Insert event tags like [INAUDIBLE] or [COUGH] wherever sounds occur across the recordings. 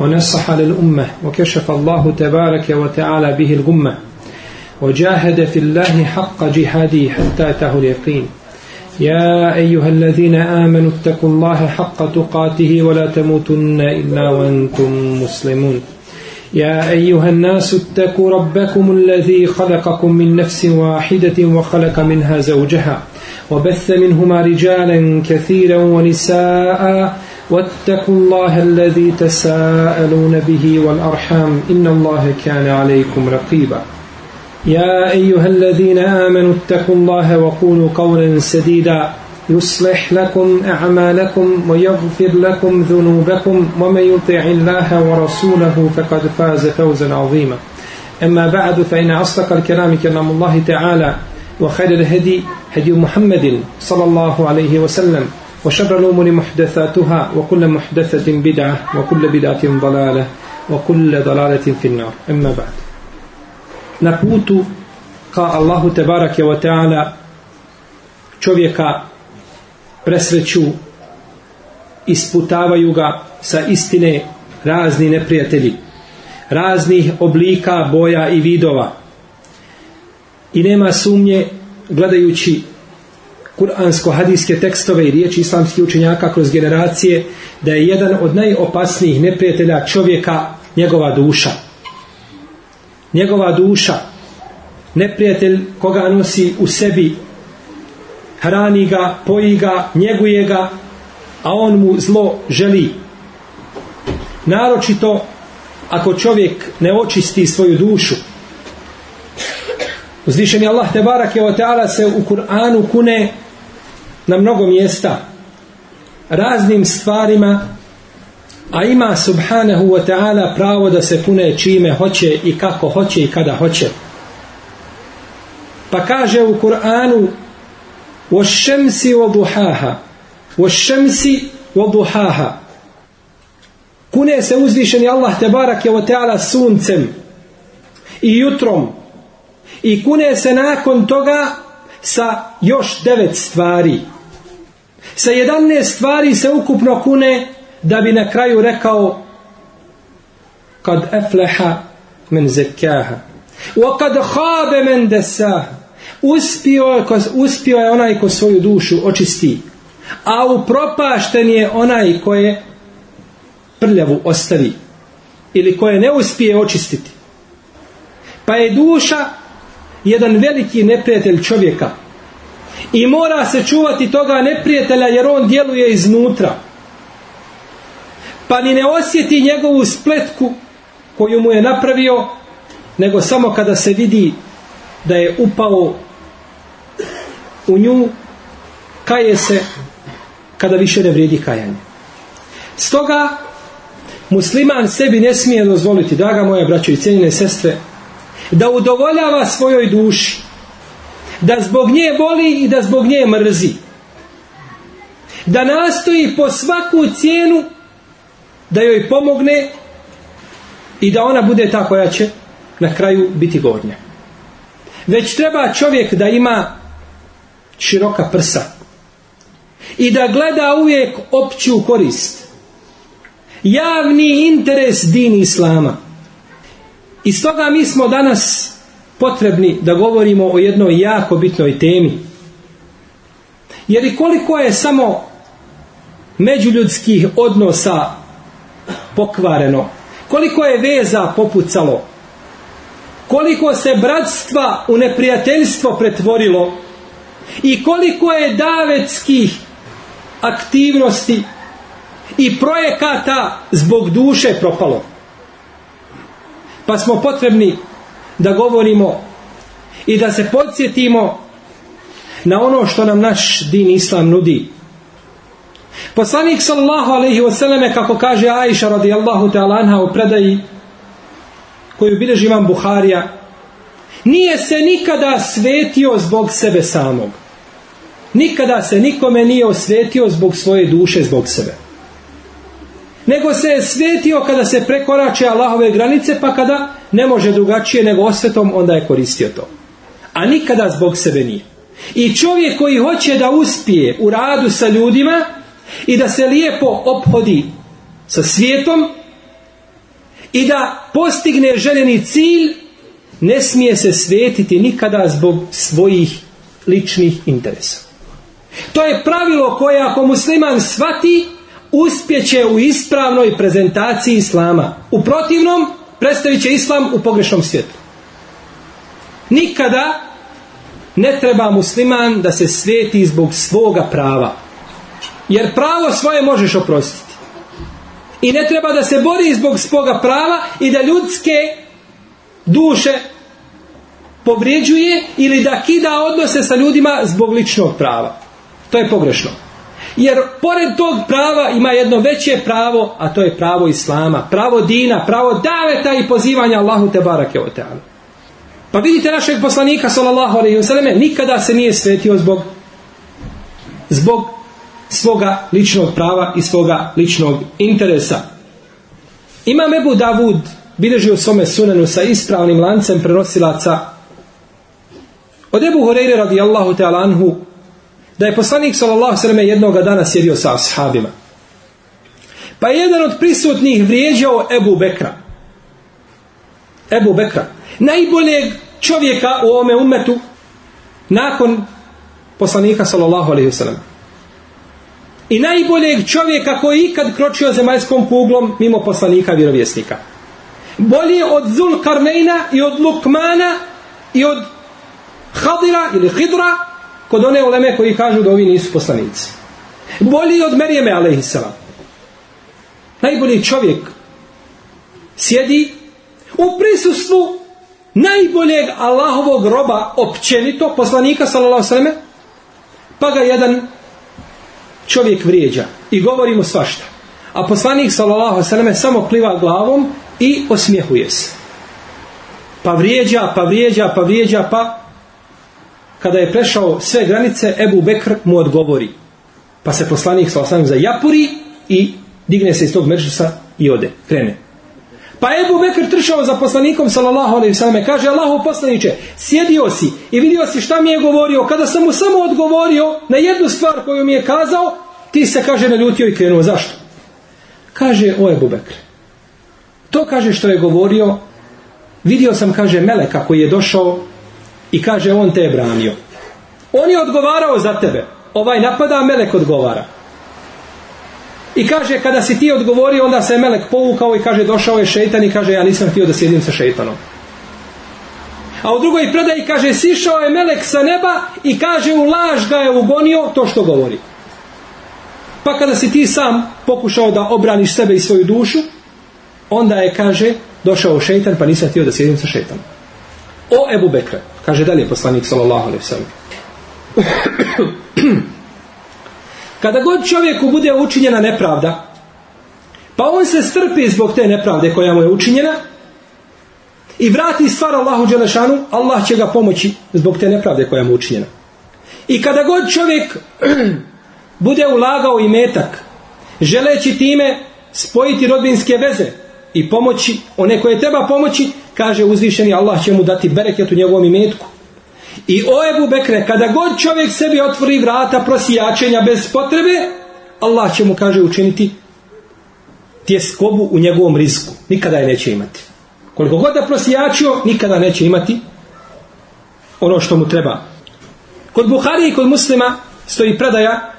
ونصح للأمة وكشف الله تبارك وتعالى به الغمة وجاهد في الله حق جهاده حتى أتاه اليقين يا أيها الذين آمنوا اتقوا الله حق تقاته ولا تموتن إلا وأنتم مسلمون يا أيها الناس اتقوا ربكم الذي خلقكم من نفس واحدة وخلق منها زوجها وبث منهما رجالا كثيرا ونساء واتقوا الله الذي تساءلون به والأرحام إن الله كان عليكم رقيبا يا أيها الذين آمنوا اتقوا الله وقولوا قولا سديدا يصلح لكم أعمالكم ويغفر لكم ذنوبكم ومن يطع الله ورسوله فقد فاز فوزا عظيما أما بعد فإن أصدق الكلام كلام الله تعالى وخير الهدي هدي محمد صلى الله عليه وسلم وشر الأمور محدثاتها وكل محدثة بدعة وكل بدعة ضلالة وكل ضلالة في النار أما بعد na putu ka Allahu وتعالى wa Teala čovjeka presreću isputavaju ga sa istine razni neprijatelji raznih oblika, boja i vidova i nema sumnje gledajući kuransko-hadijske tekstove i riječi islamskih učenjaka kroz generacije da je jedan od najopasnijih neprijatelja čovjeka njegova duša. Njegova duša, neprijatelj koga nosi u sebi, hrani ga, poji ga, njeguje ga, a on mu zlo želi. Naročito ako čovjek ne očisti svoju dušu, je Allah Tebarak je se u Kur'anu kune na mnogo mjesta raznim stvarima a ima subhanahu wa ta'ala pravo da se pune čime hoće i kako hoće i kada hoće pa kaže u Kur'anu o šemsi o buhaha Kune se uzvišeni Allah te barak je ta'ala suncem i jutrom i kune se nakon toga sa još devet stvari sa 11 stvari se ukupno kune da bi na kraju rekao kad efleha men zekaha wa kad men desaha uspio je, onaj ko svoju dušu očisti a upropašten je onaj koje prljavu ostavi ili koje ne uspije očistiti pa je duša jedan veliki neprijatelj čovjeka i mora se čuvati toga neprijatelja jer on djeluje iznutra. Pa ni ne osjeti njegovu spletku koju mu je napravio, nego samo kada se vidi da je upao u nju, kaje se kada više ne vrijedi kajanje. Stoga, musliman sebi ne smije dozvoliti, draga moja braćo i cijenine sestre, da udovoljava svojoj duši, da zbog nje voli i da zbog nje mrzi. Da nastoji po svaku cijenu da joj pomogne i da ona bude ta koja će na kraju biti gornja. Već treba čovjek da ima široka prsa i da gleda uvijek opću korist. Javni interes din Islama. I stoga mi smo danas potrebni da govorimo o jednoj jako bitnoj temi. Jer i koliko je samo međuljudskih odnosa pokvareno, koliko je veza popucalo, koliko se bratstva u neprijateljstvo pretvorilo i koliko je davetskih aktivnosti i projekata zbog duše propalo. Pa smo potrebni da govorimo i da se podsjetimo na ono što nam naš din islam nudi. Poslanik sallallahu alaihi wasallam kako kaže Aisha radijallahu ta'ala anha u predaji koju bilježi imam Buharija nije se nikada svetio zbog sebe samog. Nikada se nikome nije osvetio zbog svoje duše, zbog sebe. Nego se je svetio kada se prekorače Allahove granice, pa kada ne može drugačije nego osvetom, onda je koristio to. A nikada zbog sebe nije. I čovjek koji hoće da uspije u radu sa ljudima i da se lijepo ophodi sa svijetom i da postigne željeni cilj, ne smije se svetiti nikada zbog svojih ličnih interesa. To je pravilo koje ako musliman svati, uspjeće u ispravnoj prezentaciji islama. U protivnom, predstavit će islam u pogrešnom svijetu. Nikada ne treba musliman da se sveti zbog svoga prava. Jer pravo svoje možeš oprostiti. I ne treba da se bori zbog svoga prava i da ljudske duše povrijeđuje ili da kida odnose sa ljudima zbog ličnog prava. To je pogrešno. Jer pored tog prava ima jedno veće pravo, a to je pravo Islama, pravo dina, pravo daveta i pozivanja Allahu te barake o Pa vidite našeg poslanika sallallahu alejhi nikada se nije svetio zbog zbog svoga ličnog prava i svoga ličnog interesa. Ima Mebu Davud bilježi u svome sunenu sa ispravnim lancem prenosilaca od Ebu Horeire radijallahu ta'ala anhu da je poslanik sallallahu sreme jednog dana sjedio sa ashabima. Pa je jedan od prisutnih vrijeđao Ebu Bekra. Ebu Bekra. Najboljeg čovjeka u ovome umetu nakon poslanika sallallahu alaihi sallam. I najboljeg čovjeka koji je ikad kročio zemaljskom kuglom mimo poslanika vjerovjesnika. Bolje od Zul Karmejna i od Lukmana i od Hadira ili Hidra kod one uleme koji kažu da ovi nisu poslanici. Bolji od Merijeme, alaihissalam. Najbolji čovjek sjedi u prisustvu najboljeg Allahovog roba općenito, poslanika, sallallahu sveme, pa ga jedan čovjek vrijeđa i govori mu svašta. A poslanik, sallallahu sveme, samo pliva glavom i osmjehuje se. Pa vrijeđa, pa vrijeđa, pa vrijeđa, pa kada je prešao sve granice, Ebu Bekr mu odgovori. Pa se poslanik sa za japuri i digne se iz tog međusa i ode, krene. Pa Ebu Bekr tršao za poslanikom sallallahu alejhi kaže Allahu poslanice sjedio si i vidio si šta mi je govorio kada sam mu samo odgovorio na jednu stvar koju mi je kazao ti se kaže naljutio i krenuo zašto kaže o Ebu Bekr to kaže što je govorio vidio sam kaže meleka koji je došao i kaže, on te je branio. On je odgovarao za tebe. Ovaj napada, a Melek odgovara. I kaže, kada si ti odgovorio, onda se je Melek povukao i kaže, došao je šeitan i kaže, ja nisam htio da sjedim sa šeitanom. A u drugoj predaji kaže, sišao je Melek sa neba i kaže, u laž ga je ugonio to što govori. Pa kada si ti sam pokušao da obraniš sebe i svoju dušu, onda je, kaže, došao šeitan, pa nisam htio da sjedim sa šeitanom. O Ebu Bekre, Kaže dalje poslanik sallallahu [CLEARS THROAT] Kada god čovjeku bude učinjena nepravda, pa on se strpi zbog te nepravde koja mu je učinjena i vrati stvar Allahu Đelešanu, Allah će ga pomoći zbog te nepravde koja mu je učinjena. I kada god čovjek [CLEARS THROAT] bude ulagao i metak, želeći time spojiti rodbinske veze, i pomoći one koje treba pomoći, kaže uzvišeni Allah će mu dati bereket u njegovom imetku. I o Ebu Bekre, kada god čovjek sebi otvori vrata prosijačenja bez potrebe, Allah će mu, kaže, učiniti tjeskobu u njegovom risku. Nikada je neće imati. Koliko god je prosijačio, nikada neće imati ono što mu treba. Kod Buhari i kod muslima stoji predaja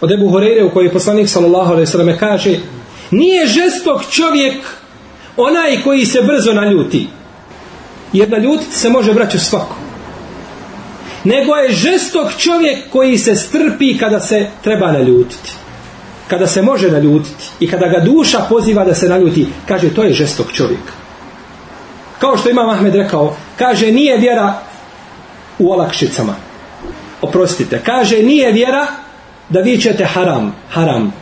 od Ebu Horeire u kojoj poslanik sallallahu alaihi kaže nije žestok čovjek Onaj koji se brzo naljuti, jer naljutiti se može braću svako. Nego je žestok čovjek koji se strpi kada se treba naljutiti. Kada se može naljutiti i kada ga duša poziva da se naljuti, kaže to je žestok čovjek. Kao što ima Ahmed rekao, kaže nije vjera u olakšicama. Oprostite, kaže nije vjera da vi ćete haram, haram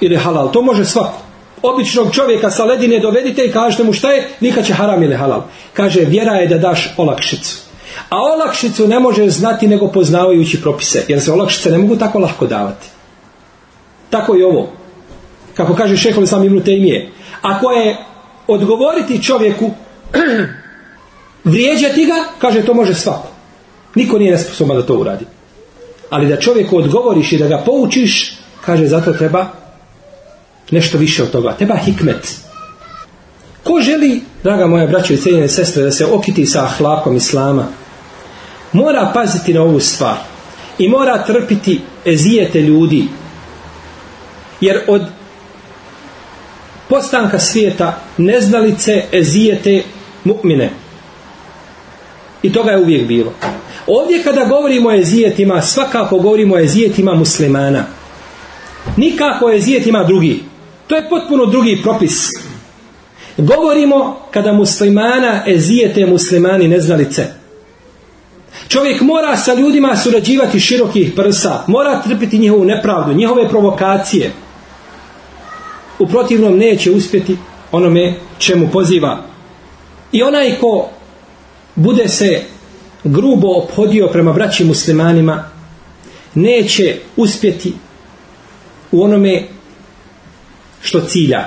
ili halal. To može svako običnog čovjeka sa ledine dovedite i kažete mu šta je, nikad će haram ili halal. Kaže, vjera je da daš olakšicu. A olakšicu ne može znati nego poznavajući propise, jer se olakšice ne mogu tako lahko davati. Tako i ovo. Kako kaže šehol sam Ibn Tejmije. Ako je odgovoriti čovjeku [CLEARS THROAT] vrijeđati ga, kaže to može svako. Niko nije nesposoban da to uradi. Ali da čovjeku odgovoriš i da ga poučiš, kaže zato treba nešto više od toga. Treba hikmet. Ko želi, draga moja braćo i cijeljene sestre, da se okiti sa hlapom Islama, mora paziti na ovu stvar i mora trpiti ezijete ljudi. Jer od postanka svijeta neznalice ezijete mukmine. I toga je uvijek bilo. Ovdje kada govorimo o ezijetima, svakako govorimo o ezijetima muslimana. Nikako o ezijetima drugih. To je potpuno drugi propis. Govorimo kada muslimana ezijete muslimani neznalice. Čovjek mora sa ljudima surađivati širokih prsa, mora trpiti njihovu nepravdu, njihove provokacije. U protivnom neće uspjeti onome čemu poziva. I onaj ko bude se grubo ophodio prema braći muslimanima, neće uspjeti u onome što cilja.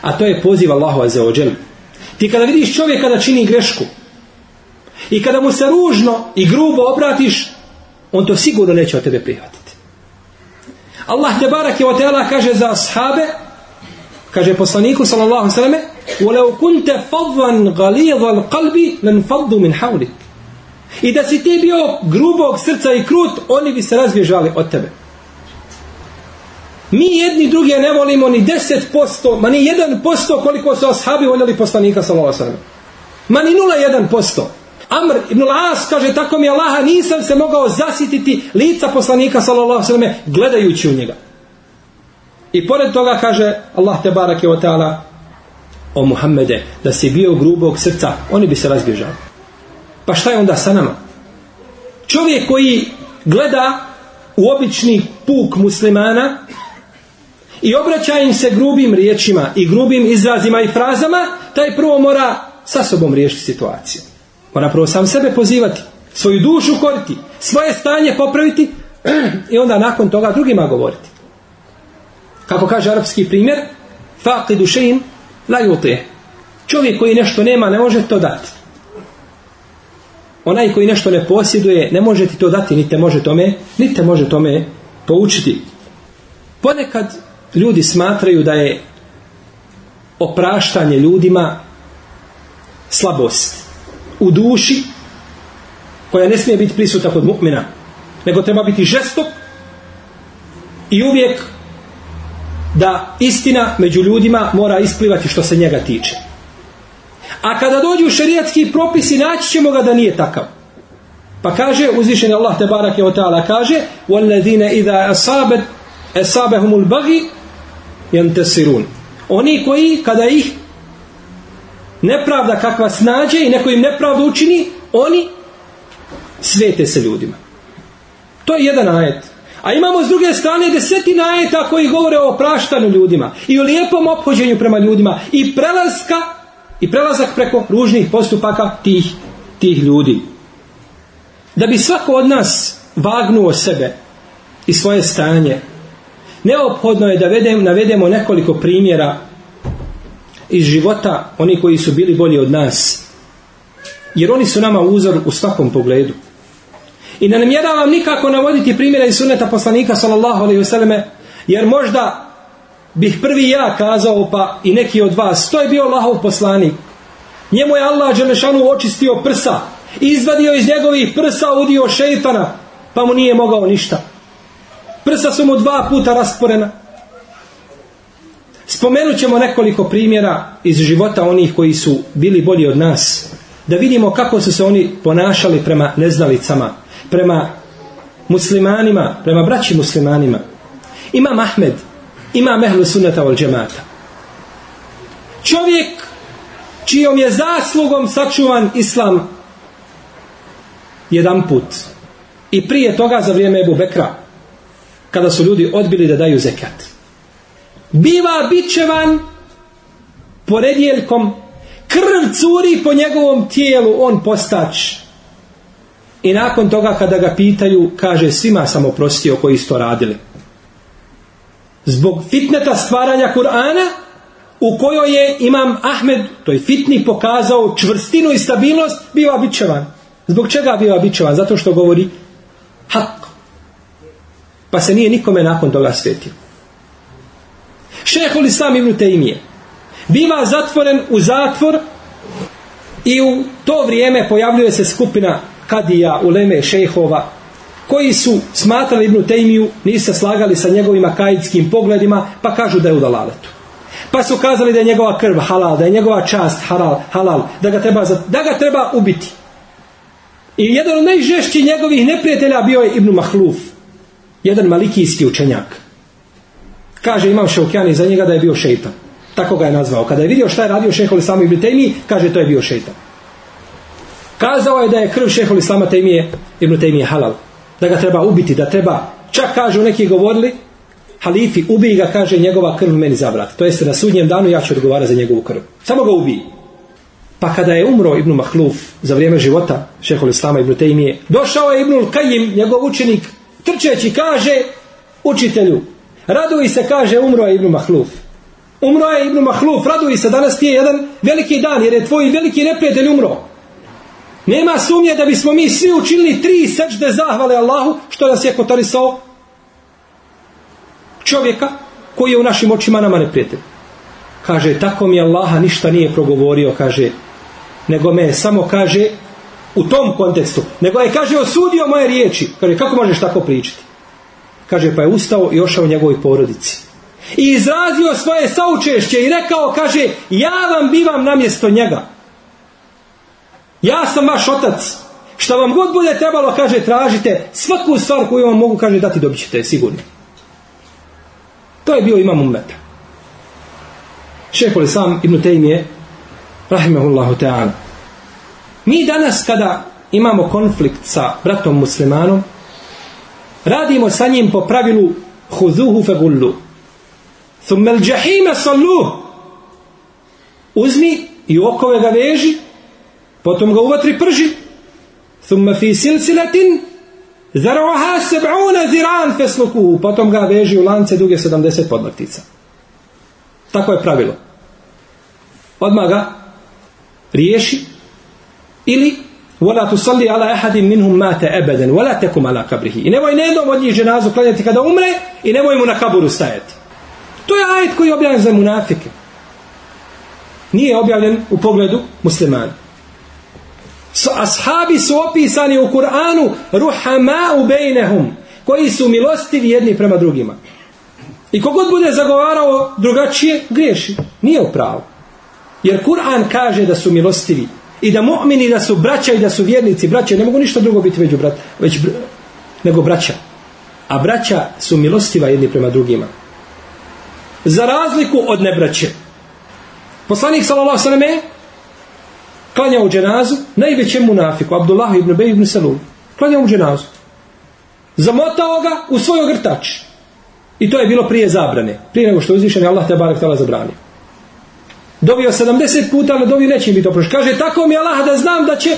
A to je poziv Allahu ođen, Ti kada vidiš čovjeka da čini grešku i kada mu se ružno i grubo obratiš, on to sigurno neće od tebe prihvatiti. Allah te barak je otela kaže za ashabe, kaže poslaniku sallallahu sallame, وَلَوْ كُنْتَ فَضْلًا غَلِيظَ الْقَلْبِ لَنْ فَضُّ مِنْ حَوْلِكَ I da si ti bio grubog srca i krut, oni bi se razbježali od tebe. Mi jedni druge ne volimo ni 10%, ma ni 1% koliko su ashabi voljeli poslanika sallallahu alejhi Ma ni 0,1%. Amr ibn As kaže tako mi Allaha nisam se mogao zasititi lica poslanika sallallahu alejhi gledajući u njega. I pored toga kaže Allah te barake o otala o Muhammede da si bio grubog srca, oni bi se razbježali. Pa šta je onda sa nama? Čovjek koji gleda u obični puk muslimana i obraća im se grubim riječima i grubim izrazima i frazama, taj prvo mora sa sobom riješiti situaciju. Mora prvo sam sebe pozivati, svoju dušu koriti, svoje stanje popraviti [CLEARS THROAT] i onda nakon toga drugima govoriti. Kako kaže arapski primjer, faqi dušein la Čovjek koji nešto nema ne može to dati. Onaj koji nešto ne posjeduje ne može ti to dati, niti može tome, niti može tome poučiti. Ponekad ljudi smatraju da je opraštanje ljudima slabost u duši koja ne smije biti prisuta kod mukmina nego treba biti žestok i uvijek da istina među ljudima mora isplivati što se njega tiče a kada dođu šerijatski propisi naći ćemo ga da nije takav pa kaže uzvišen Allah te barake kaže وَالَّذِينَ إِذَا أَصَابَهُمُ bagi sirun. Oni koji kada ih nepravda kakva snađe i neko im nepravdu učini, oni svete se ljudima. To je jedan ajet. A imamo s druge strane desetina najeta koji govore o opraštanju ljudima i o lijepom ophođenju prema ljudima i prelazka i prelazak preko ružnih postupaka tih, tih ljudi. Da bi svako od nas vagnuo sebe i svoje stanje Neophodno je da vedem, navedemo nekoliko primjera iz života oni koji su bili bolji od nas. Jer oni su nama uzor u svakom pogledu. I ne namjeravam nikako navoditi primjera iz suneta poslanika sallallahu jer možda bih prvi ja kazao pa i neki od vas, to je bio Allahov poslanik. Njemu je Allah Đelešanu očistio prsa, izvadio iz njegovih prsa udio šeitana, pa mu nije mogao ništa. Prsa su mu dva puta rasporena. Spomenut ćemo nekoliko primjera iz života onih koji su bili bolji od nas. Da vidimo kako su se oni ponašali prema neznalicama, prema muslimanima, prema braći muslimanima. Ima Ahmed, Ima Mehlu Sunata ol džemata. Čovjek čijom je zaslugom sačuvan islam jedan put. I prije toga za vrijeme Ebu Bekra kada su ljudi odbili da daju zekat. Biva bićevan poredjeljkom, krv curi po njegovom tijelu, on postač. I nakon toga kada ga pitaju, kaže svima sam oprostio koji su to radili. Zbog fitneta stvaranja Kur'ana, u kojoj je Imam Ahmed, to je fitni, pokazao čvrstinu i stabilnost, biva bićevan. Zbog čega biva bićevan? Zato što govori hak pa se nije nikome nakon toga svetio. Šehol sam ibn Tejmije biva zatvoren u zatvor i u to vrijeme pojavljuje se skupina kadija, uleme, Šehova koji su smatrali ibn Tejmiju, nisu slagali sa njegovim kajdskim pogledima, pa kažu da je u dalaletu. Pa su kazali da je njegova krv halal, da je njegova čast halal, halal da, ga treba, da ga treba ubiti. I jedan od najžešćih njegovih neprijatelja bio je ibn Mahluf, jedan malikijski učenjak. Kaže Imam Šaukjani za njega da je bio šeitan. Tako ga je nazvao. Kada je vidio šta je radio šeho Islama Ibn Tejmi, kaže to je bio šeitan. Kazao je da je krv šehol Islama i Ibn Taymije halal. Da ga treba ubiti, da treba. Čak kažu neki govorili, halifi, ubij ga, kaže njegova krv meni zabrat. To jeste na sudnjem danu ja ću odgovarati za njegovu krv. Samo ga ubij. Pa kada je umro Ibn Mahluf za vrijeme života šeholi Islama Ibn došao je Ibnul Kajim, njegov učenik, Trčeći kaže učitelju, raduj se kaže umro je Ibnu Mahluf. Umro je Ibnu Mahluf, raduj se danas ti je jedan veliki dan jer je tvoj veliki neprijatelj umro. Nema sumnje da bismo mi svi učinili tri sečde zahvale Allahu što nas je kotarisao čovjeka koji je u našim očima nama neprijatelj. Kaže, tako mi Allaha ništa nije progovorio, kaže, nego me samo kaže u tom kontekstu. Nego je, kaže, osudio moje riječi. Kaže, kako možeš tako pričati? Kaže, pa je ustao i ošao njegovoj porodici. I izrazio svoje saučešće i rekao, kaže, ja vam bivam namjesto njega. Ja sam vaš otac. Šta vam god bude trebalo, kaže, tražite svaku stvar koju vam mogu, kaže, dati dobit ćete, sigurno. To je bio imam umeta Šehol sam Ibn Tejmije, rahimahullahu ta'ala, mi danas kada imamo konflikt sa bratom muslimanom, radimo sa njim po pravilu huzuhu gullu. Thummel džahime sallu. Uzmi i okove ga veži, potom ga uvatri prži. Thumme fi silsilatin zaroha seb'una ziran fesluku. Potom ga veži u lance duge 70 podmrtica. Tako je pravilo. Odmah ga riješi ili wala tusalli ala ala minhum mata abadan wala takum ala qabrihi. I nemoj ne od njih ženazu klanjati kada umre i nemoj mu na kaburu stajati. To je ajet koji je objavljen za munafike. Nije objavljen u pogledu muslimana. So, ashabi su opisani u Kur'anu ruhama u bejnehum koji su milostivi jedni prema drugima. I kogod bude zagovarao drugačije, griješi. Nije u pravu. Jer Kur'an kaže da su milostivi i da mu'mini da su braća i da su vjernici Braće ne mogu ništa drugo biti među brat, već, nego braća a braća su milostiva jedni prema drugima za razliku od nebraće poslanik sallallahu sallame klanja u dženazu najvećem munafiku Abdullah ibn Bey ibn Salul Klanja u dženazu zamotao ga u svoj ogrtač i to je bilo prije zabrane prije nego što je Allah te barek tela zabranio dobio 70 puta, ali dobio neće mi to Kaže, tako mi je Allah da znam da će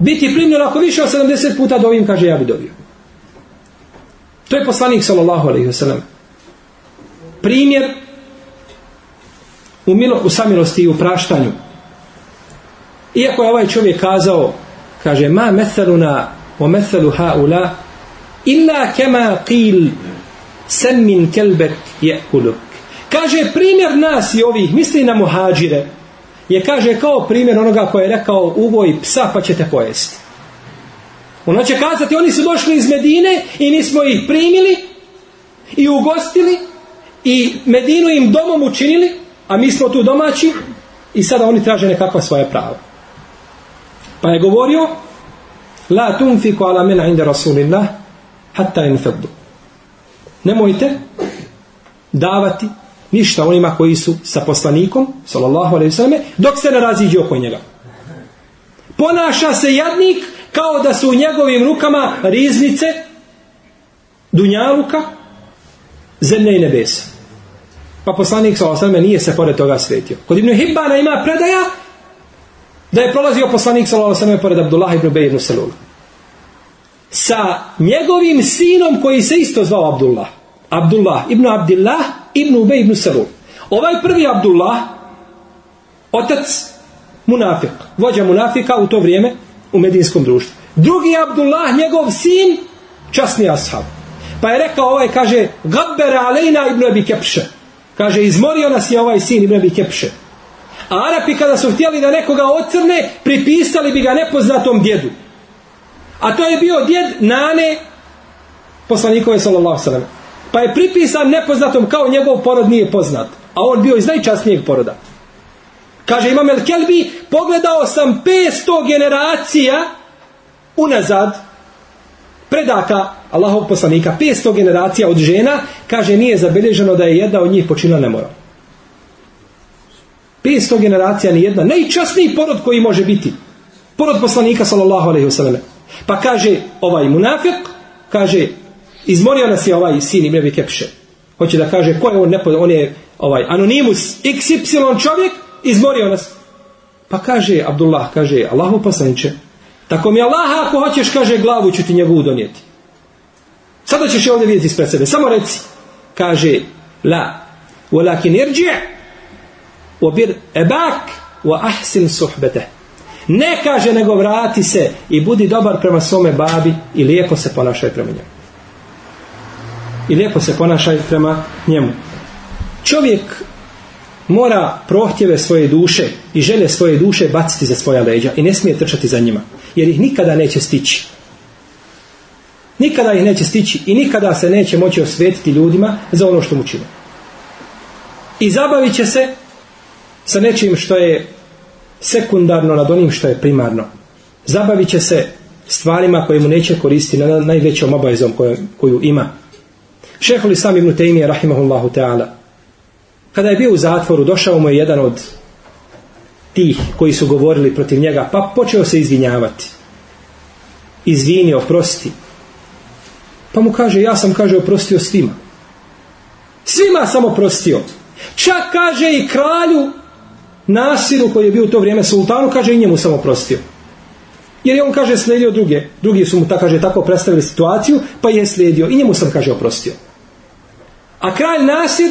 biti primjer, ako više od 70 puta dovim, kaže, ja bi dobio. To je poslanik sallallahu alaihi Primjer u, milo, u samilosti i u praštanju. Iako je ovaj čovjek kazao, kaže, ma methaluna o methalu haula, illa kema qil, semmin kelbet Kaže, primjer nas i ovih, misli na muhađire, je kaže kao primjer onoga koji je rekao uvoj psa pa ćete pojesti. Ona će kazati, oni su došli iz Medine i mi smo ih primili i ugostili i Medinu im domom učinili, a mi smo tu domaći i sada oni traže nekakva svoje prava. Pa je govorio La tunfiku ala mena inda rasulillah hatta Nemojte davati ništa onima koji su sa poslanikom, sallallahu alaihi dok se ne raziđe oko njega. Ponaša se jadnik kao da su u njegovim rukama riznice dunjaluka, zemlje i nebesa. Pa poslanik sallallahu nije se pored toga svetio. Kod Ibn Hibbana ima predaja da je prolazio poslanik sallallahu alaihi pored Abdullah ibn Bej ibn Salula. Sa njegovim sinom koji se isto zvao Abdullah. Abdullah ibn Abdullah ibn Ubej ibn Ovaj prvi Abdullah, otac munafik, vođa munafika u to vrijeme u medijinskom društvu. Drugi Abdullah, njegov sin, časni ashab. Pa je rekao ovaj, kaže, Gabbera alejna ibn Abi Kepše. Kaže, izmorio nas je ovaj sin ibn Abi Kepše. A Arapi kada su htjeli da nekoga ocrne, pripisali bi ga nepoznatom djedu. A to je bio djed Nane poslanikove sallallahu sallam. Pa je pripisan nepoznatom kao njegov porod nije poznat. A on bio iz najčasnijeg poroda. Kaže Imam El Kelbi, pogledao sam 500 generacija unazad predaka Allahov poslanika. 500 generacija od žena, kaže nije zabilježeno da je jedna od njih počinila nemoral. 500 generacija ni jedna. Najčasniji porod koji može biti. Porod poslanika sallallahu alaihi Pa kaže ovaj munafik, kaže Izmorio nas je ovaj sin Ibn Abi Kepše. Hoće da kaže ko je on On je ovaj anonimus XY čovjek izmorio nas. Pa kaže Abdullah, kaže Allahu poslaniče, tako mi Allaha ako hoćeš, kaže glavu ću ti njegu donijeti. Sada ćeš je ovdje vidjeti ispred sebe. Samo reci, kaže la, walakin irđi' obir ebak ahsin Ne kaže nego vrati se i budi dobar prema svome babi i lijepo se ponašaj prema njemu i lijepo se ponašaj prema njemu. Čovjek mora prohtjeve svoje duše i želje svoje duše baciti za svoja leđa i ne smije trčati za njima, jer ih nikada neće stići. Nikada ih neće stići i nikada se neće moći osvetiti ljudima za ono što mu čine. I zabavit će se sa nečim što je sekundarno nad onim što je primarno. Zabavit će se stvarima koje mu neće koristiti na najvećom obavezom koju ima. Šehol Islam ibn Tejmije, rahimahullahu ta'ala, kada je bio u zatvoru, došao mu je jedan od tih koji su govorili protiv njega, pa počeo se izvinjavati. Izvini, oprosti. Pa mu kaže, ja sam, kaže, oprostio svima. Svima sam oprostio. Čak, kaže, i kralju Nasiru, koji je bio u to vrijeme sultanu, kaže, i njemu sam oprostio. Jer je on, kaže, slijedio druge. Drugi su mu, kaže, tako predstavili situaciju, pa je slijedio. I njemu sam, kaže, oprostio. A kralj Nasir,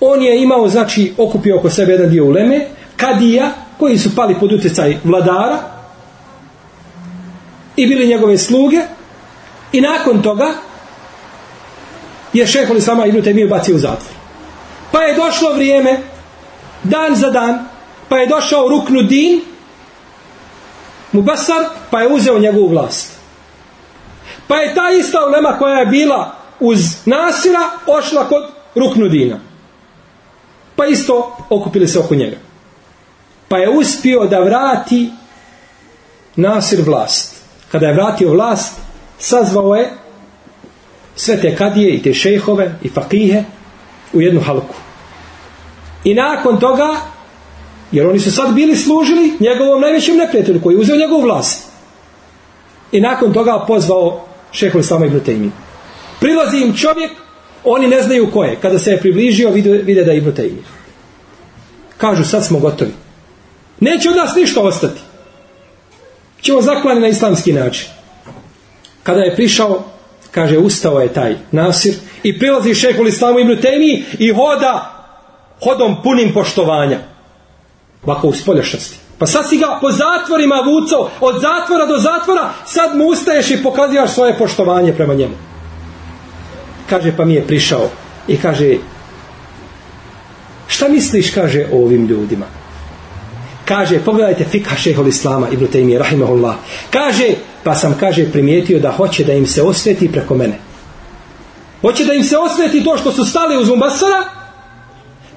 on je imao, znači, okupio oko sebe jedan dio uleme, kadija, koji su pali pod utjecaj vladara i bili njegove sluge i nakon toga je šehol Islama Ibn je bacio u zatvor. Pa je došlo vrijeme, dan za dan, pa je došao Ruknu Din, Mubasar, pa je uzeo njegovu vlast. Pa je ta ista ulema koja je bila uz Nasira ošla kod Ruknudina. Pa isto okupili se oko njega. Pa je uspio da vrati Nasir vlast. Kada je vratio vlast, sazvao je sve te kadije i te šejhove i fakihe u jednu halku. I nakon toga, jer oni su sad bili služili njegovom najvećem neprijatelju koji je uzeo njegovu vlast. I nakon toga pozvao šehovi Slama ibn Prilazi im čovjek, oni ne znaju ko je. Kada se je približio, vide, vide da je Ibn Taymi. Kažu, sad smo gotovi. Neće od nas ništa ostati. Ćemo zaklani na islamski način. Kada je prišao, kaže, ustao je taj Nasir i prilazi šehol islamu Ibn Taymi i hoda hodom punim poštovanja. Ovako u spolješnosti. Pa sad si ga po zatvorima vucao, od zatvora do zatvora, sad mu ustaješ i pokazivaš svoje poštovanje prema njemu. Kaže, pa mi je prišao i kaže, šta misliš, kaže, o ovim ljudima? Kaže, pogledajte fikha šehol islama, Ibn Taymi, rahimahullah. Kaže, pa sam, kaže, primijetio da hoće da im se osveti preko mene. Hoće da im se osveti to što su stali uz Umbasara?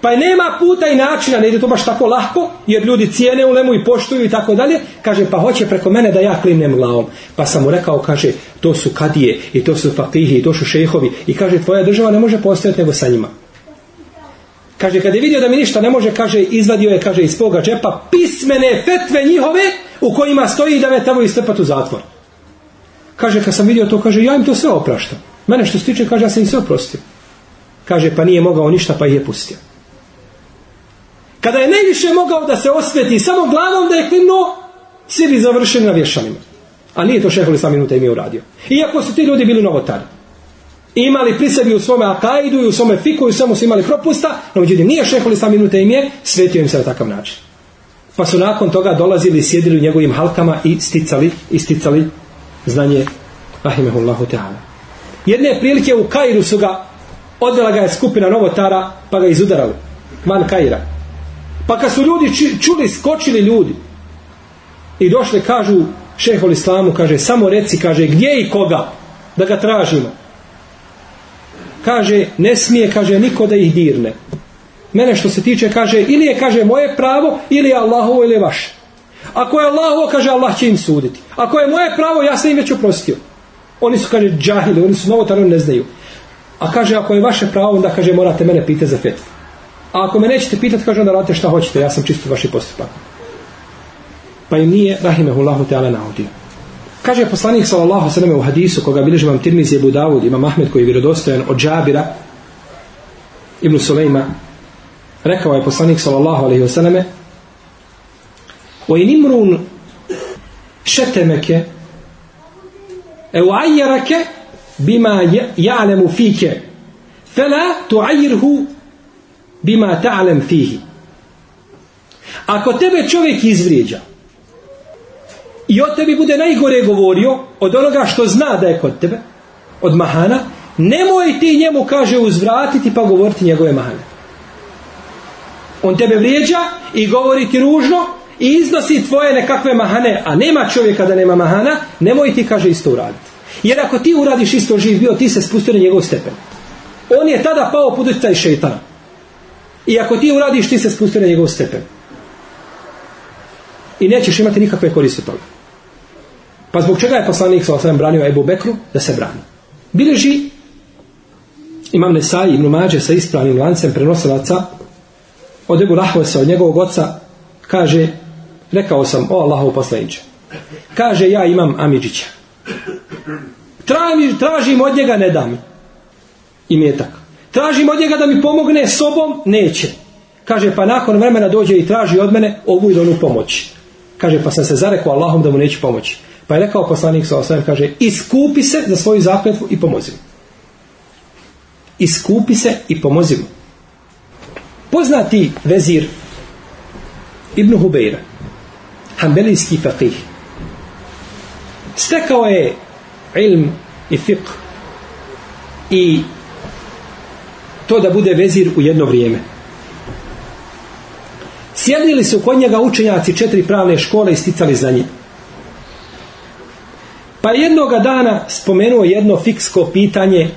Pa nema puta i načina, ne ide to baš tako lako, jer ljudi cijene u lemu i poštuju i tako dalje. Kaže, pa hoće preko mene da ja klinem glavom. Pa sam mu rekao, kaže, to su kadije i to su fakihi i to su šehovi. I kaže, tvoja država ne može postojati nego sa njima. Kaže, kad je vidio da mi ništa ne može, kaže, izvadio je, kaže, iz svoga džepa pismene fetve njihove u kojima stoji da me tamo istrpat u zatvor. Kaže, kad sam vidio to, kaže, ja im to sve opraštam. Mene što se tiče, kaže, ja sam im sve oprostio. Kaže, pa nije mogao ništa, pa ih je pustio. Kada je najviše mogao da se osveti samo glavom da je klimno, svi bi završili na vješanima. A nije to šeholi sam minuta im je uradio. Iako su ti ljudi bili novotari. imali pri sebi u svome akajdu i u svome fiku i samo su imali propusta, no međutim nije šeholi saminu minuta im je, svetio im se na takav način. Pa su nakon toga dolazili, sjedili u njegovim halkama i sticali, i sticali znanje Rahimehullahu Teala. Jedne prilike u Kairu su ga odvela ga je skupina novotara pa ga izudarali. Van Kaira. Pa kad su ljudi čuli, skočili ljudi i došli, kažu šehol islamu, kaže, samo reci, kaže, gdje i koga, da ga tražimo. Kaže, ne smije, kaže, niko da ih dirne. Mene što se tiče, kaže, ili je, kaže, moje pravo, ili je Allahovo, ili je vaše. Ako je Allahovo, kaže, Allah će im suditi. Ako je moje pravo, ja sam im već oprostio. Oni su, kaže, džahili, oni su novotar ne znaju. A kaže, ako je vaše pravo, onda, kaže, morate mene pitati za fetvu. A ako me nećete pitati, kaže onda radite šta hoćete, ja sam čisto vaši postupak. Pa im nije, rahimehullahu teala, naudio. Kaže poslanik sallallahu sallam u hadisu, koga bilježi vam Tirmizi Ebu Davud, ima Ahmed koji je vjerodostojan od Džabira, Ibn Sulejma, rekao je poslanik sallallahu alaihi wasallame, o imrun šetemeke e ajjarake bima ja'lemu fike fela tuajirhu bima taalem fihi. Ako tebe čovjek izvrijeđa i o tebi bude najgore govorio od onoga što zna da je kod tebe, od mahana, nemoj ti njemu, kaže, uzvratiti pa govoriti njegove mahane. On tebe vrijeđa i govori ti ružno i iznosi tvoje nekakve mahane, a nema čovjeka da nema mahana, nemoj ti, kaže, isto uraditi. Jer ako ti uradiš isto živ bio, ti se spustio na njegov stepen. On je tada pao pod utjecaj šeitana. I ako ti uradiš, ti se spusti na njegov stepen. I nećeš imati nikakve koriste toga. Pa zbog čega je poslanik sa branio Ebu Bekru? Da se brani. Bileži imam Nesaj i Mađe sa ispravnim lancem prenosilaca od Ebu Rahvesa, od njegovog oca, kaže, rekao sam, o Allahov poslaniče, kaže, ja imam Amidžića. Tražim, tražim od njega, ne dam. I mi je tako. Tražim od njega da mi pomogne sobom, neće. Kaže, pa nakon vremena dođe i traži od mene ovu i onu pomoć. Kaže, pa sam se zarekao Allahom da mu neću pomoći. Pa je rekao poslanik sa kaže, iskupi se za svoju zakletvu i pomozi mu. Iskupi se i pomozi Poznati vezir Ibn Hubeira, hambelijski faqih, stekao je ilm i fiqh i to da bude vezir u jedno vrijeme. Sjedili su kod njega učenjaci četiri pravne škole i sticali za njim. Pa jednoga dana spomenuo jedno fiksko pitanje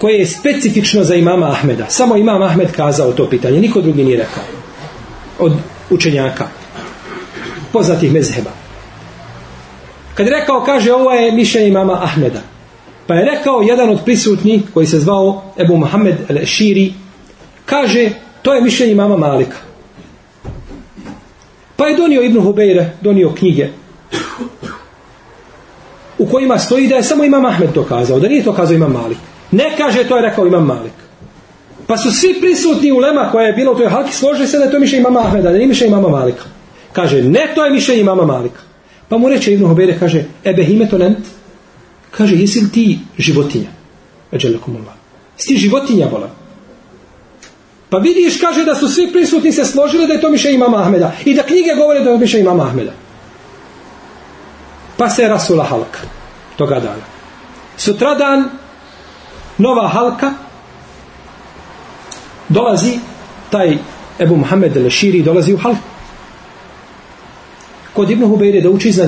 koje je specifično za imama Ahmeda. Samo imam Ahmed kazao to pitanje, niko drugi nije rekao. Od učenjaka, poznatih mezheba. Kad rekao, kaže, ovo je mišljenje imama Ahmeda. Pa je rekao jedan od prisutnih koji se zvao Ebu Mohamed al-Širi, kaže, to je mišljenje mama Malika. Pa je donio Ibnu Hubeire, donio knjige u kojima stoji da je samo Imam Ahmed to kazao, da nije to kazao Imam Malik. Ne kaže, to je rekao Imam Malik. Pa su svi prisutni u Lema koja je bila u toj halki složili se da je to mišljenje Imama Ahmeda, da nije mišljenje Imama Malika. Kaže, ne, to je mišljenje Imama Malika. Pa mu reče Ibnu Hubeire, kaže, ebe himetonent, to Kaže, jesi li ti životinja? Eđelekumullah. Jesi ti životinja, vola? Pa vidiš, kaže, da su svi prisutni se složili da je to više imama Ahmeda. I da knjige govore da je to miše imama Ahmeda. Pa se je rasula halka toga dana. Sutradan, nova halka, dolazi taj Ebu Mohamed Leširi, dolazi u halku. Kod Ibnu Hubeire da uči za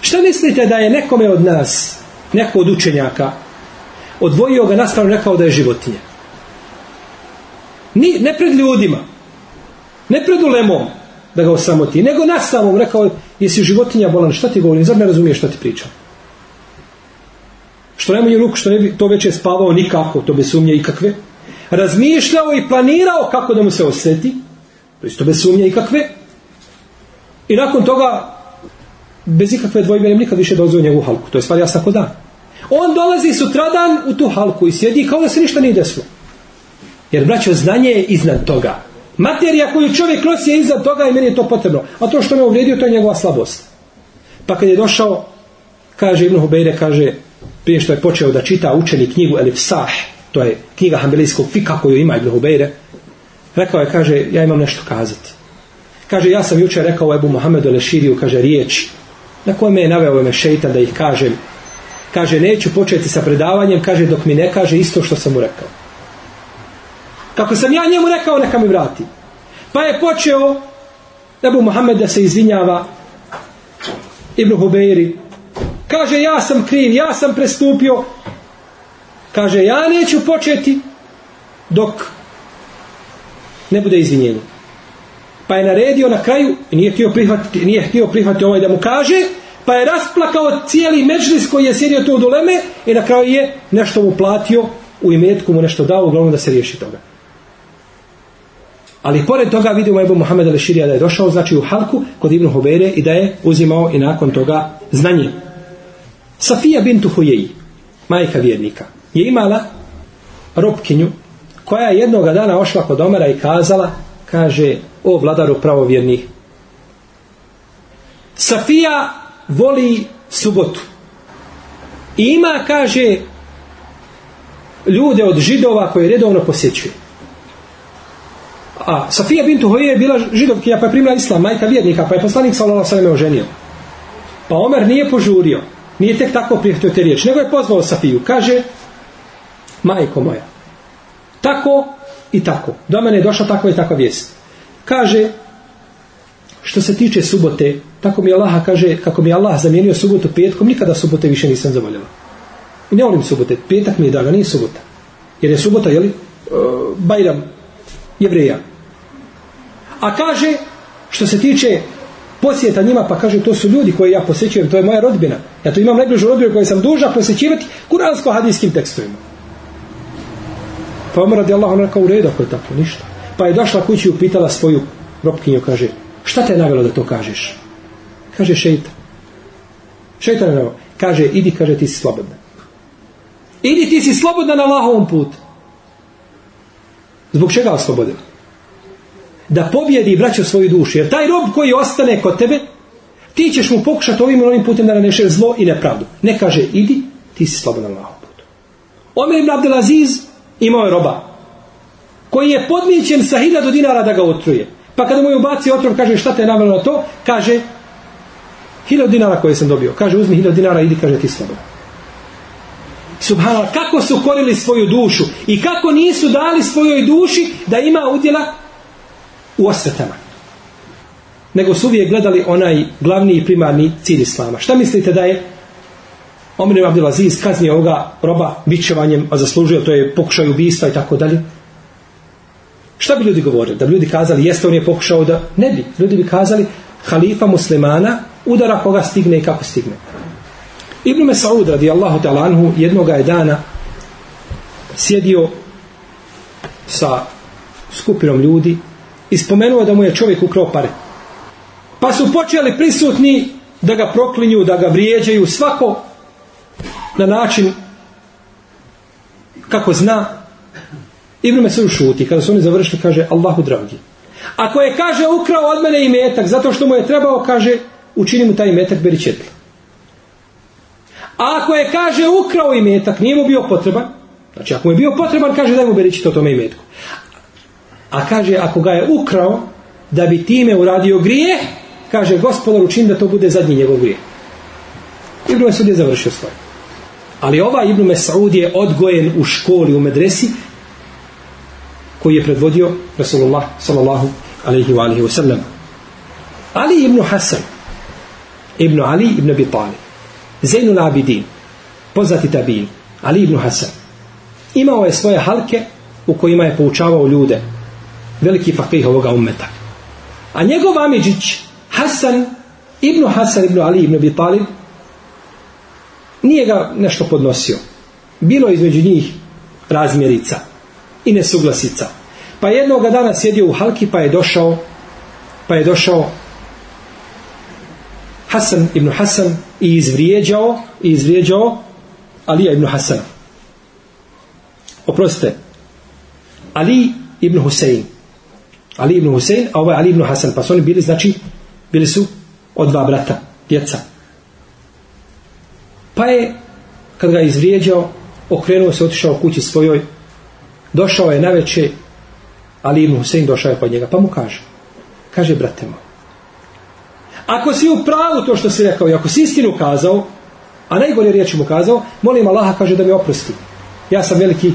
Šta mislite da je nekome od nas, neko od učenjaka, odvojio ga nastavno rekao da je životinja? Ni, ne pred ljudima, ne pred ulemom da ga osamoti, nego nastavom rekao, jesi životinja bolan, šta ti govorim, zar ne razumiješ šta ti pričam? Što najmanju ruku, što ne bi to već je spavao nikako, to bez sumnje ikakve. Razmišljao i planirao kako da mu se osjeti, to isto bez sumnje ikakve. I nakon toga bez ikakve dvojbe nem nikad više dozvoju u njegovu halku. To je stvar jasna ko da. On dolazi sutradan u tu halku i sjedi kao da se ništa nije desilo. Jer braćo, znanje je iznad toga. Materija koju čovjek nosi je iznad toga i meni je to potrebno. A to što me uvrijedio, to je njegova slabost. Pa kad je došao, kaže Ibn Hubeire kaže, prije što je počeo da čita učeni knjigu Elif Sah, to je knjiga hambelijskog fika koju ima Ibn Hubeire rekao je, kaže, ja imam nešto kazati. Kaže, ja sam jučer rekao Ebu Mohamedu Leširiju, kaže, riječ, na kome je naveo me šeitan da ih kažem. Kaže, neću početi sa predavanjem, kaže, dok mi ne kaže isto što sam mu rekao. Kako sam ja njemu rekao, neka mi vrati. Pa je počeo Ebu Mohamed da se izvinjava Ibn Hubeiri. Kaže, ja sam kriv, ja sam prestupio. Kaže, ja neću početi dok ne bude izvinjenje. Pa je naredio na kraju, nije htio prihvatiti, nije htio prihvatiti ovaj da mu kaže, pa je rasplakao cijeli međlis koji je sjedio to u duleme, i na kraju je nešto mu platio, u imetku mu nešto dao, uglavnom da se riješi toga. Ali pored toga vidimo Ebu Muhammed al da je došao, znači u halku kod Ibnu Hobere i da je uzimao i nakon toga znanje. Safija bintu Hujeji, majka vjernika, je imala robkinju koja je jednoga dana ošla kod Omera i kazala kaže, o vladaru pravovjernih, Safija voli subotu. I ima, kaže, ljude od židova koje redovno posjećuje. A Safija bintu Hoje je bila židovkija pa je primila islam, majka vjernika, pa je poslanik Salona u oženio. Pa Omer nije požurio, nije tek tako prihvatio te riječi, nego je pozvao Safiju. Kaže, majko moja, tako i tako. Do mene je došla takva i takva vijest. Kaže, što se tiče subote, tako mi je Allaha kaže, kako mi Allah zamijenio subotu petkom, nikada subote više nisam zavoljala I ne volim subote, petak mi je draga, nije subota. Jer je subota, jeli, e, Bajram, jevreja. A kaže, što se tiče posjeta njima, pa kaže, to su ljudi koje ja posjećujem, to je moja rodbina. Ja tu imam najbližu rodbinu koju sam duža posjećivati kuransko-hadijskim tekstovima. Pa Omer radi Allah rekao u redu ako je tako, ništa. Pa je došla kući i upitala svoju robkinju, kaže, šta te je da to kažeš? Kaže, šeitan. Šeitan je Kaže, idi, kaže, ti si slobodna. Idi, ti si slobodna na Allahovom putu. Zbog čega oslobodila? Da pobjedi vraća svoju dušu. Jer taj rob koji ostane kod tebe, ti ćeš mu pokušati ovim novim putem da naneše zlo i nepravdu. Ne kaže, idi, ti si slobodna na Allahovom putu. Omer ibn Abdelaziz Imao je roba. Koji je podmićen sa hiljadu dinara da ga otruje. Pa kada mu je ubaci otrov, kaže šta te je navjelo na to? Kaže, hiljadu dinara koje sam dobio. Kaže, uzmi hiljadu dinara, idi, kaže ti Subhanallah, kako su korili svoju dušu i kako nisu dali svojoj duši da ima udjela u osvetama. Nego su uvijek gledali onaj glavni i primarni cilj Islama. Šta mislite da je Omer ibn Abdelaziz proba ovoga roba bićevanjem, a zaslužio to je pokušaj ubistva i tako dalje. Šta bi ljudi govorili? Da bi ljudi kazali jeste on je pokušao da... Ne bi. Ljudi bi kazali halifa muslimana udara koga stigne i kako stigne. Ibn Mesaud radijallahu Allahu anhu jednoga je dana sjedio sa skupinom ljudi i spomenuo da mu je čovjek ukrao Pa su počeli prisutni da ga proklinju, da ga vrijeđaju, svako na način kako zna Ibn se šuti. Kada su oni završili, kaže Allahu dragi. Ako je, kaže, ukrao od mene i metak, zato što mu je trebao, kaže, učini mu taj metak beričetli. A ako je, kaže, ukrao i metak, nije mu bio potreban, znači ako mu je bio potreban, kaže, daj mu beričet o tome i A kaže, ako ga je ukrao, da bi time uradio grije, kaže, gospodar učini da to bude zadnji njegov grije. Ibn Mesud je završio svoje. Ali ova Ibn Mesaud je odgojen u školi u medresi koji je predvodio Rasulullah sallallahu alaihi wa alaihi Ali ibn Hasan, ibn Ali ibn Abi Talib, Zainul Abidin, poznati tabin, Ali ibn Hasan, imao je svoje halke u kojima je poučavao ljude, veliki fakih ovoga ummeta. A njegov Amidžić, Hasan, ibn Hasan ibn Ali ibn Abi Talib, nije ga nešto podnosio. Bilo je između njih razmjerica i nesuglasica. Pa jednoga dana sjedio u halki pa je došao pa je došao Hasan ibn Hasan i izvrijeđao i izvrijeđao Alija ibn Hasan Oprostite. Ali ibn Hussein, Ali ibn Husein, a ovo Ali ibn Hasan. Pa su oni bili, znači, bili su od dva brata, djeca. Pa je, kad ga izvrijeđao, okrenuo se, otišao kući svojoj, došao je na ali mu Husein došao je pod njega, pa mu kaže, kaže, brate moj, ako si u pravu to što si rekao i ako si istinu kazao, a najgore riječi mu kazao, molim Allaha, kaže, da mi oprosti. Ja sam veliki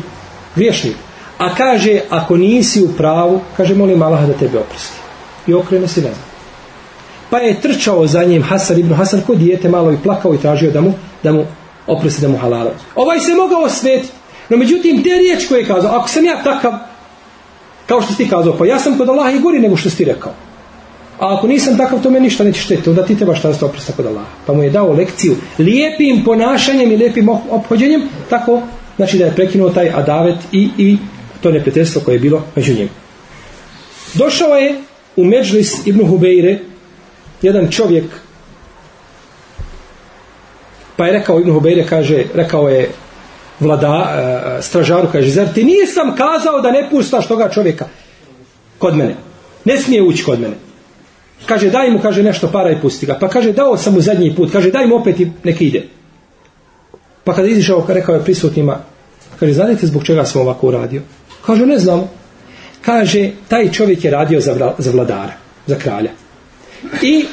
griješnik. A kaže, ako nisi u pravu, kaže, molim Allaha da tebe oprosti. I okrene se nazad. Pa je trčao za njim Hasan ibn Hasan ko dijete malo i plakao i tražio da mu, da mu oprosti da mu halal. Ovaj se mogao osvetiti. No međutim, te riječ koje je kazao, ako sam ja takav, kao što si ti kazao, pa ja sam kod Allaha i gori nego što si ti rekao. A ako nisam takav, to me ništa neće štetiti. onda ti trebaš se oprosti kod Allaha. Pa mu je dao lekciju lijepim ponašanjem i lijepim ophođenjem, tako znači da je prekinuo taj adavet i, i to neprijateljstvo koje je bilo među njim. Došao je u Međlis ibn Hubeire, jedan čovjek pa je rekao Ibn Hubeire kaže, rekao je vlada, e, stražaru, kaže, zar ti nisam kazao da ne puštaš toga čovjeka kod mene? Ne smije ući kod mene. Kaže, daj mu, kaže, nešto para i pusti ga. Pa kaže, dao sam mu zadnji put. Kaže, daj mu opet i nek ide. Pa kada izišao, rekao je prisutnima, kaže, znate zbog čega sam ovako uradio? Kaže, ne znamo. Kaže, taj čovjek je radio za vladara, za kralja. I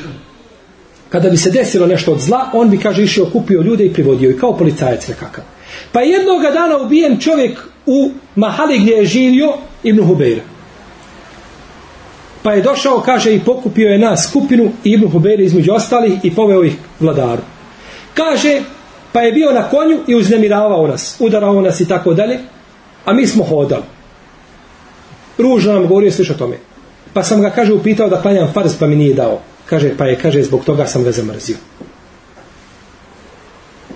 kada bi se desilo nešto od zla, on bi, kaže, išao kupio ljude i privodio i kao policajac nekakav. Pa jednoga dana ubijen čovjek u Mahali gdje je živio Ibn Hubeira. Pa je došao, kaže, i pokupio je nas skupinu i Ibn Hubeira između ostalih i poveo ih vladaru. Kaže, pa je bio na konju i uznemiravao nas, udarao nas i tako dalje, a mi smo hodali. Ružno nam govorio, sliš o tome. Pa sam ga, kaže, upitao da klanjam farz, pa mi nije dao. Kaže, pa je, kaže, zbog toga sam ga zamrzio.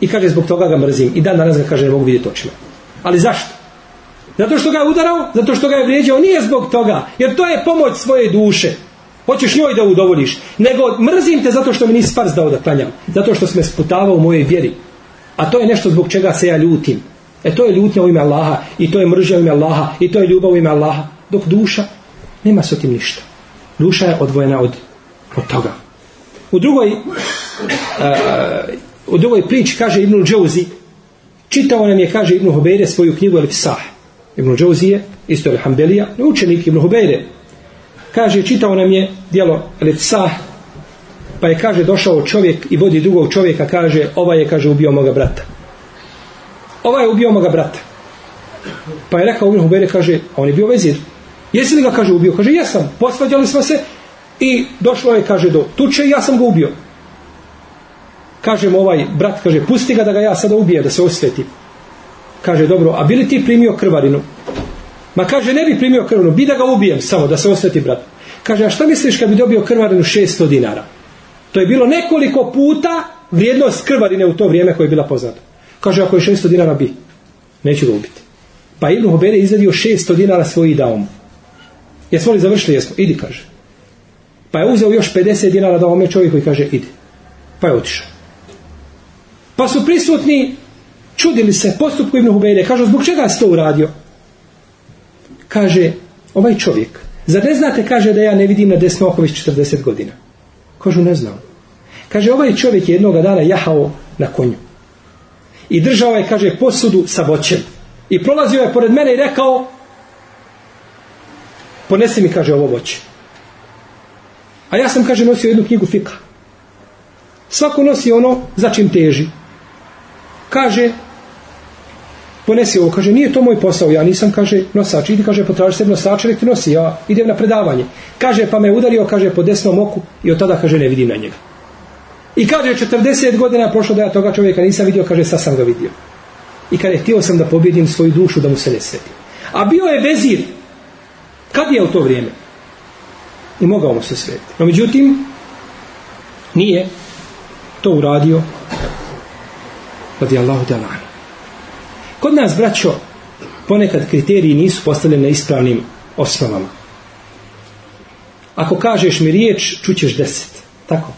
I kaže, zbog toga ga mrzim. I dan danas ga, kaže, ne mogu vidjeti očima. Ali zašto? Zato što ga je udarao, zato što ga je vrijeđao, nije zbog toga. Jer to je pomoć svoje duše. Hoćeš njoj da udovoljiš. Nego mrzim te zato što mi nisi farz dao da klanjam. Zato što sam me sputavao u mojoj vjeri. A to je nešto zbog čega se ja ljutim. E to je ljutnja u ime Allaha. I to je mržnja u ime Allaha. I to je ljubav u ime Allaha. Dok duša nema se o tim ništa. Duša je odvojena od, od toga. U drugoj, uh, u drugoj priči kaže Ibnul Džauzi, čitao nam je, kaže Ibnul Hubeire svoju knjigu El Fisah. Ibnul Džauzi je, isto je Hanbelija, učenik Ibnul Hubeire. Kaže, čitao nam je dijelo El pa je, kaže, došao čovjek i vodi drugog čovjeka, kaže, ovaj je, kaže, ubio moga brata. Ovaj je ubio moga brata. Pa je rekao Ibnul Hubeire, kaže, on je bio vezir. Jesi li ga, kaže, ubio? Kaže, jesam. Posvađali smo se i došlo je, kaže, do tuče i ja sam ga ubio. Kaže mu ovaj brat, kaže, pusti ga da ga ja sada ubije, da se osveti. Kaže, dobro, a bili ti primio krvarinu? Ma kaže, ne bi primio krvarinu, bi da ga ubijem samo, da se osveti brat. Kaže, a šta misliš kad bi dobio krvarinu 600 dinara? To je bilo nekoliko puta vrijednost krvarine u to vrijeme koje je bila poznata. Kaže, ako je 600 dinara bi, neću ga ubiti. Pa Ibn Hobere izvadio 600 dinara svoji daomu Jesmo li završili? Jesmo. Idi, kaže. Pa je uzeo još 50 dinara da ome čovjeku i kaže, idi. Pa je otišao. Pa su prisutni, čudili se postupku Ibnu Hubejde. Kažu, zbog čega si to uradio? Kaže, ovaj čovjek, zar ne znate, kaže, da ja ne vidim na desno oko već 40 godina? Kažu, ne znam. Kaže, ovaj čovjek je jednoga dana jahao na konju. I držao je, kaže, posudu sa voćem. I prolazio je pored mene i rekao, ponesi mi, kaže, ovo voće. A ja sam, kaže, nosio jednu knjigu fika. Svako nosi ono za čim teži. Kaže, ponesi ovo, kaže, nije to moj posao, ja nisam, kaže, nosač. Idi, kaže, potraži se nosač, nosi, ja idem na predavanje. Kaže, pa me udario, kaže, po desnom oku i od tada, kaže, ne vidim na njega. I kaže, 40 godina je prošlo da ja toga čovjeka nisam vidio, kaže, sad sam ga vidio. I kad je htio sam da pobjedim svoju dušu, da mu se ne A bio je vezir, kad je u to vrijeme? I mogao mu se sveti. No međutim, nije to uradio radi Allahu djelanu. Kod nas, braćo, ponekad kriteriji nisu postavljeni na ispravnim osnovama. Ako kažeš mi riječ, čućeš deset. Tako?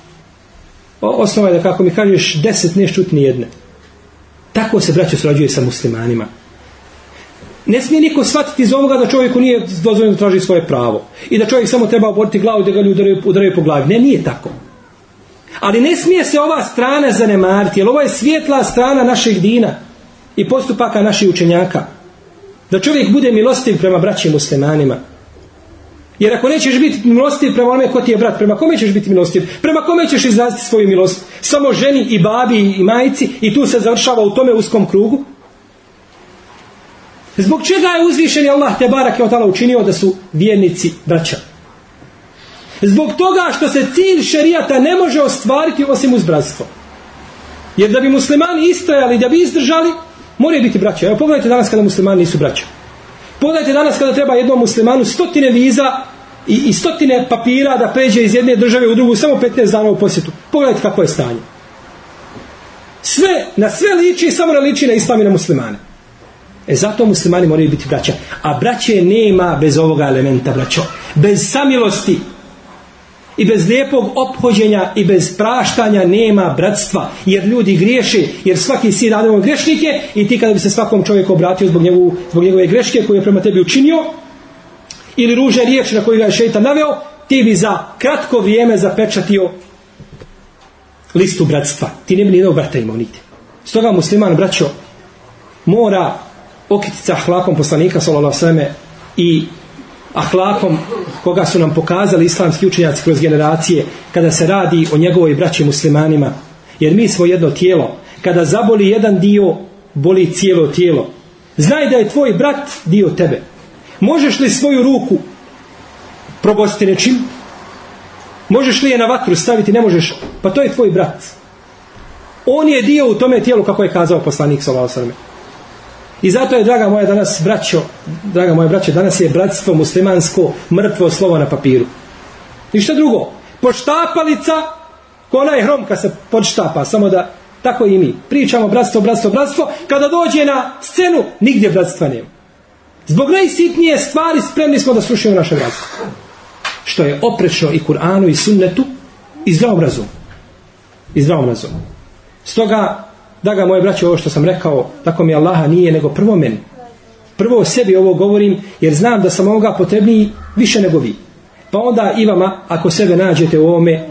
Osnova je da kako mi kažeš deset, ne čuti ni jedne. Tako se, braćo, surađuje sa muslimanima. Ne smije niko shvatiti iz ovoga da čovjeku nije dozvoljeno da svoje pravo. I da čovjek samo treba oboriti glavu da ga ljudi udaraju, udaraju po glavi. Ne, nije tako. Ali ne smije se ova strana zanemariti, jer ovo je svijetla strana naših dina i postupaka naših učenjaka. Da čovjek bude milostiv prema braćim muslimanima. Jer ako nećeš biti milostiv prema onome ko ti je brat, prema kome ćeš biti milostiv? Prema kome ćeš izraziti svoju milost? Samo ženi i babi i majici i tu se završava u tome uskom krugu? Zbog čega je uzvišen Allah te barak je otala učinio da su vjernici braća? Zbog toga što se cilj šerijata ne može ostvariti osim uz bratstvo. Jer da bi muslimani istrajali, da bi izdržali, moraju biti braća. Evo pogledajte danas kada muslimani nisu braća. Pogledajte danas kada treba jednom muslimanu stotine viza i, stotine papira da pređe iz jedne države u drugu samo 15 dana u posjetu. Pogledajte kako je stanje. Sve, na sve liči, samo na liči na islam i na muslimane. E zato muslimani moraju biti braća. A braće nema bez ovoga elementa, braćo. Bez samilosti i bez lijepog ophođenja i bez praštanja nema bratstva. Jer ljudi griješe, jer svaki si radimo grešnike i ti kada bi se svakom čovjeku obratio zbog, njegov, zbog njegove greške koju je prema tebi učinio, ili ruže riječi na koju ga je šeitan naveo, ti bi za kratko vrijeme zapečatio listu bratstva. Ti ne bi jednog brata imao niti. Stoga musliman, braćo, mora okitica ahlakom poslanika sallallahu i ahlakom koga su nam pokazali islamski učenjaci kroz generacije kada se radi o njegovoj braći muslimanima jer mi smo jedno tijelo kada zaboli jedan dio boli cijelo tijelo znaj da je tvoj brat dio tebe možeš li svoju ruku probostiti nečim možeš li je na vatru staviti ne možeš pa to je tvoj brat on je dio u tome tijelu kako je kazao poslanik sallallahu i zato je, draga moja, danas braćo, draga moja braćo, danas je bratstvo muslimansko mrtvo slovo na papiru. Ništa drugo. Poštapalica, ko je hromka se podštapa, samo da tako i mi. Pričamo bratstvo, bratstvo, bratstvo. Kada dođe na scenu, nigdje bratstva nema. Zbog najsitnije stvari spremni smo da slušimo naše bratstvo. Što je oprečno i Kur'anu i sunnetu i zdravom razumu. I zdravom razumu. Stoga ga moje braće, ovo što sam rekao, tako mi Allaha nije nego prvo meni. Prvo o sebi ovo govorim, jer znam da sam ovoga potrebniji više nego vi. Pa onda i vama, ako sebe nađete u ovome,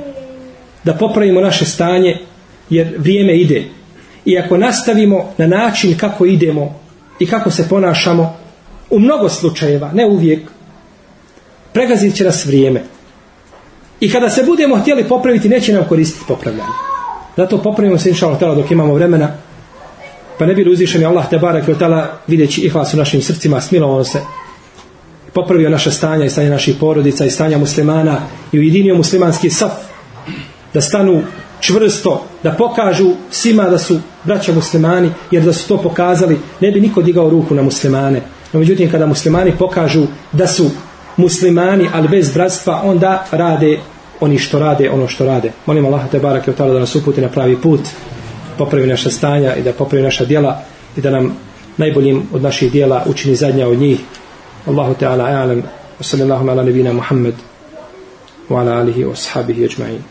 da popravimo naše stanje, jer vrijeme ide. I ako nastavimo na način kako idemo i kako se ponašamo, u mnogo slučajeva, ne uvijek, pregazit će nas vrijeme. I kada se budemo htjeli popraviti, neće nam koristiti popravljanje. Zato popravimo se inša Allah dok imamo vremena pa ne bi li uzvišeni Allah te barak i otala ihlas u našim srcima smilovao se popravio naše stanja i stanje naših porodica i stanja muslimana i ujedinio muslimanski saf da stanu čvrsto da pokažu svima da su braća muslimani jer da su to pokazali ne bi niko digao ruku na muslimane no međutim kada muslimani pokažu da su muslimani ali bez bratstva onda rade oni što rade ono što rade. Molim Allah te barake da nas uputi na pravi put, popravi naša stanja i da popravi naša djela i da nam najboljim od naših djela učini zadnja od njih. Allahu ala a'lam. Wa sallallahu ala nabina Muhammad wa ala alihi wa sahabihi ajma'in.